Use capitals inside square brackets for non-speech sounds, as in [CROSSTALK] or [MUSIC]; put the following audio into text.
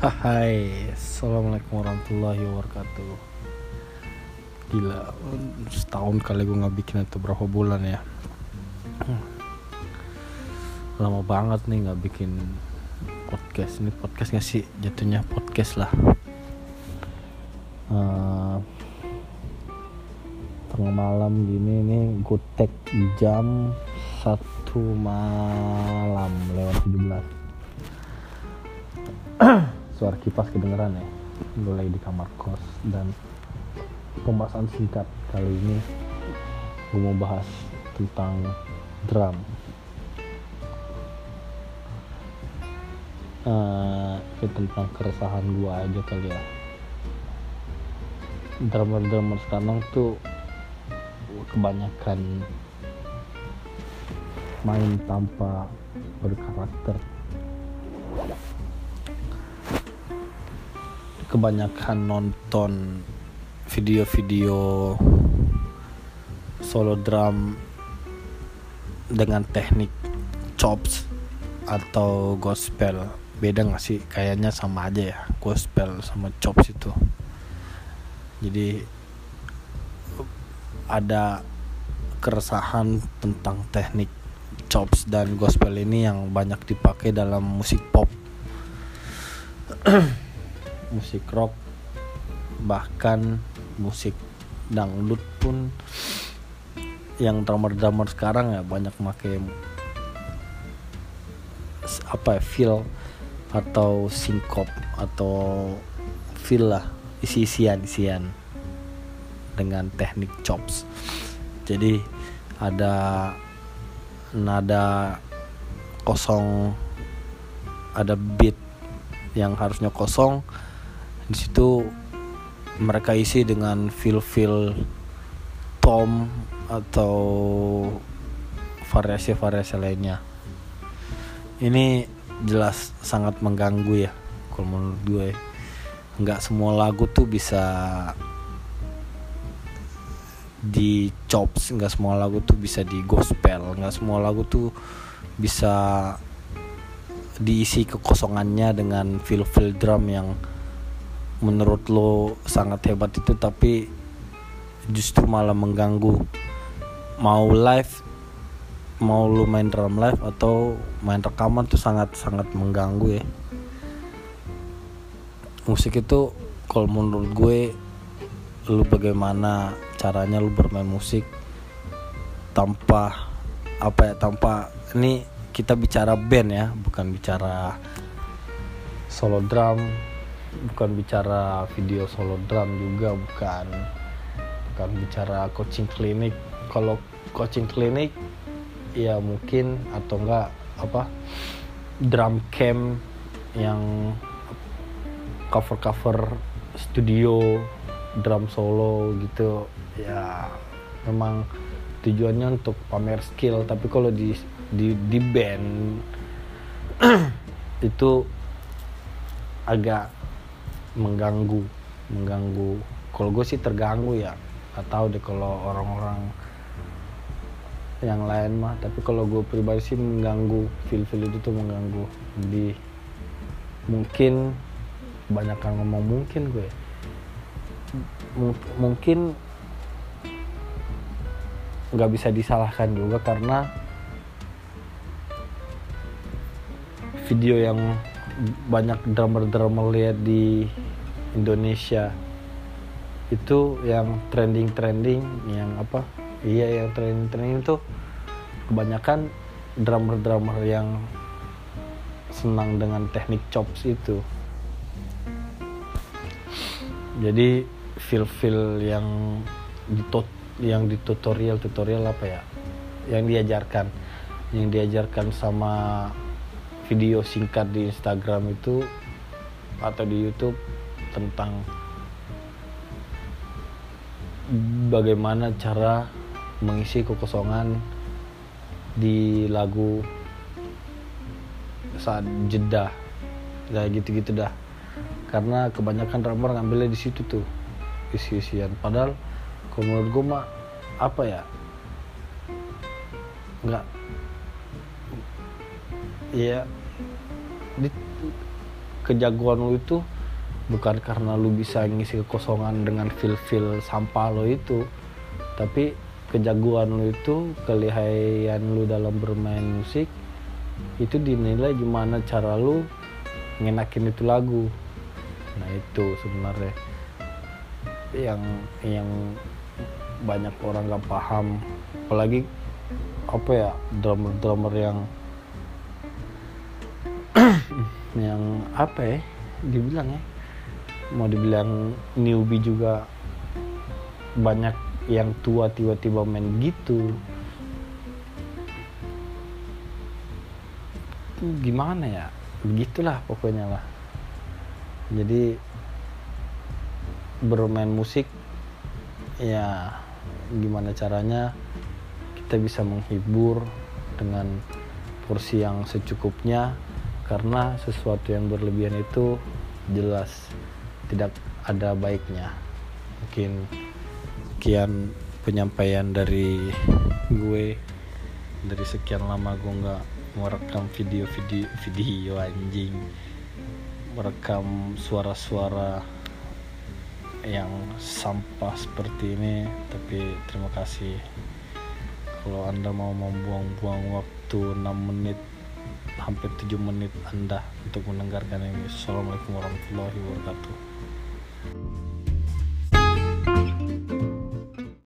Hai, assalamualaikum warahmatullahi wabarakatuh. Gila, setahun kali gue nggak bikin itu berapa bulan ya? Lama banget nih nggak bikin podcast. Ini podcast nggak sih? Jatuhnya podcast lah. Uh, tengah malam gini nih gue tag jam satu malam lewat 17 [CLEARS THROAT] suara kipas kedengeran ya. Gue lagi di kamar kos dan pembahasan singkat kali ini gue mau bahas tentang drum. Uh, tentang keresahan gue aja kali ya. Drummer-drummer sekarang tuh kebanyakan main tanpa berkarakter kebanyakan nonton video-video solo drum dengan teknik chops atau gospel. Beda gak sih? Kayaknya sama aja ya gospel sama chops itu. Jadi ada keresahan tentang teknik chops dan gospel ini yang banyak dipakai dalam musik pop [CLEARS THROAT] musik rock bahkan musik dangdut pun yang drummer-drummer sekarang ya banyak make apa ya feel atau sinkop atau feel lah isi-isian isian dengan teknik chops. Jadi ada nada kosong ada beat yang harusnya kosong di situ mereka isi dengan feel-feel tom atau variasi-variasi lainnya. Ini jelas sangat mengganggu ya kalau menurut gue. Nggak semua lagu tuh bisa di chops nggak semua lagu tuh bisa di gospel nggak semua lagu tuh bisa diisi kekosongannya dengan feel feel drum yang menurut lo sangat hebat itu tapi justru malah mengganggu. Mau live mau lo main drum live atau main rekaman tuh sangat sangat mengganggu ya. Musik itu kalau menurut gue lu bagaimana caranya lu bermain musik tanpa apa ya tanpa ini kita bicara band ya bukan bicara solo drum bukan bicara video solo drum juga bukan. Bukan bicara coaching klinik. Kalau coaching klinik ya mungkin atau enggak apa drum camp yang cover cover studio drum solo gitu ya memang tujuannya untuk pamer skill. Tapi kalau di di di band [CLEARS THROAT] itu agak mengganggu mengganggu. Kalau gue sih terganggu ya gak tahu deh kalau orang-orang yang lain mah. Tapi kalau gue pribadi sih mengganggu feel feel itu tuh mengganggu. Jadi mungkin kebanyakan ngomong mungkin gue M mungkin nggak bisa disalahkan juga karena video yang banyak drummer-drummer lihat di Indonesia. Itu yang trending-trending yang apa? Iya yang trending-trending itu kebanyakan drummer-drummer yang senang dengan teknik chops itu. Jadi feel-feel yang di yang di tutorial tutorial apa ya? Yang diajarkan. Yang diajarkan sama video singkat di Instagram itu atau di YouTube tentang bagaimana cara mengisi kekosongan di lagu saat jeda. Kayak gitu-gitu dah. Karena kebanyakan drummer ngambilnya di situ tuh isi-isian. Padahal kalau menurut gue mah apa ya? Nggak. Iya. Kejagoan lu itu bukan karena lu bisa ngisi kekosongan dengan feel-feel sampah lo itu tapi kejagoan lu itu kelihayan lu dalam bermain musik itu dinilai gimana cara lu ngenakin itu lagu. Nah itu sebenarnya yang yang banyak orang gak paham. Apalagi apa ya drummer drummer yang [CLEARS THROAT] yang apa ya dibilang ya mau dibilang newbie juga banyak yang tua tiba-tiba main gitu. Gimana ya? Begitulah pokoknya lah. Jadi bermain musik ya gimana caranya? Kita bisa menghibur dengan porsi yang secukupnya karena sesuatu yang berlebihan itu jelas tidak ada baiknya. Mungkin sekian penyampaian dari gue. Dari sekian lama gue nggak merekam video-video video anjing. Merekam suara-suara yang sampah seperti ini. Tapi terima kasih. Kalau anda mau membuang-buang waktu 6 menit hampir 7 menit anda untuk mendengarkan ini Assalamualaikum warahmatullahi wabarakatuh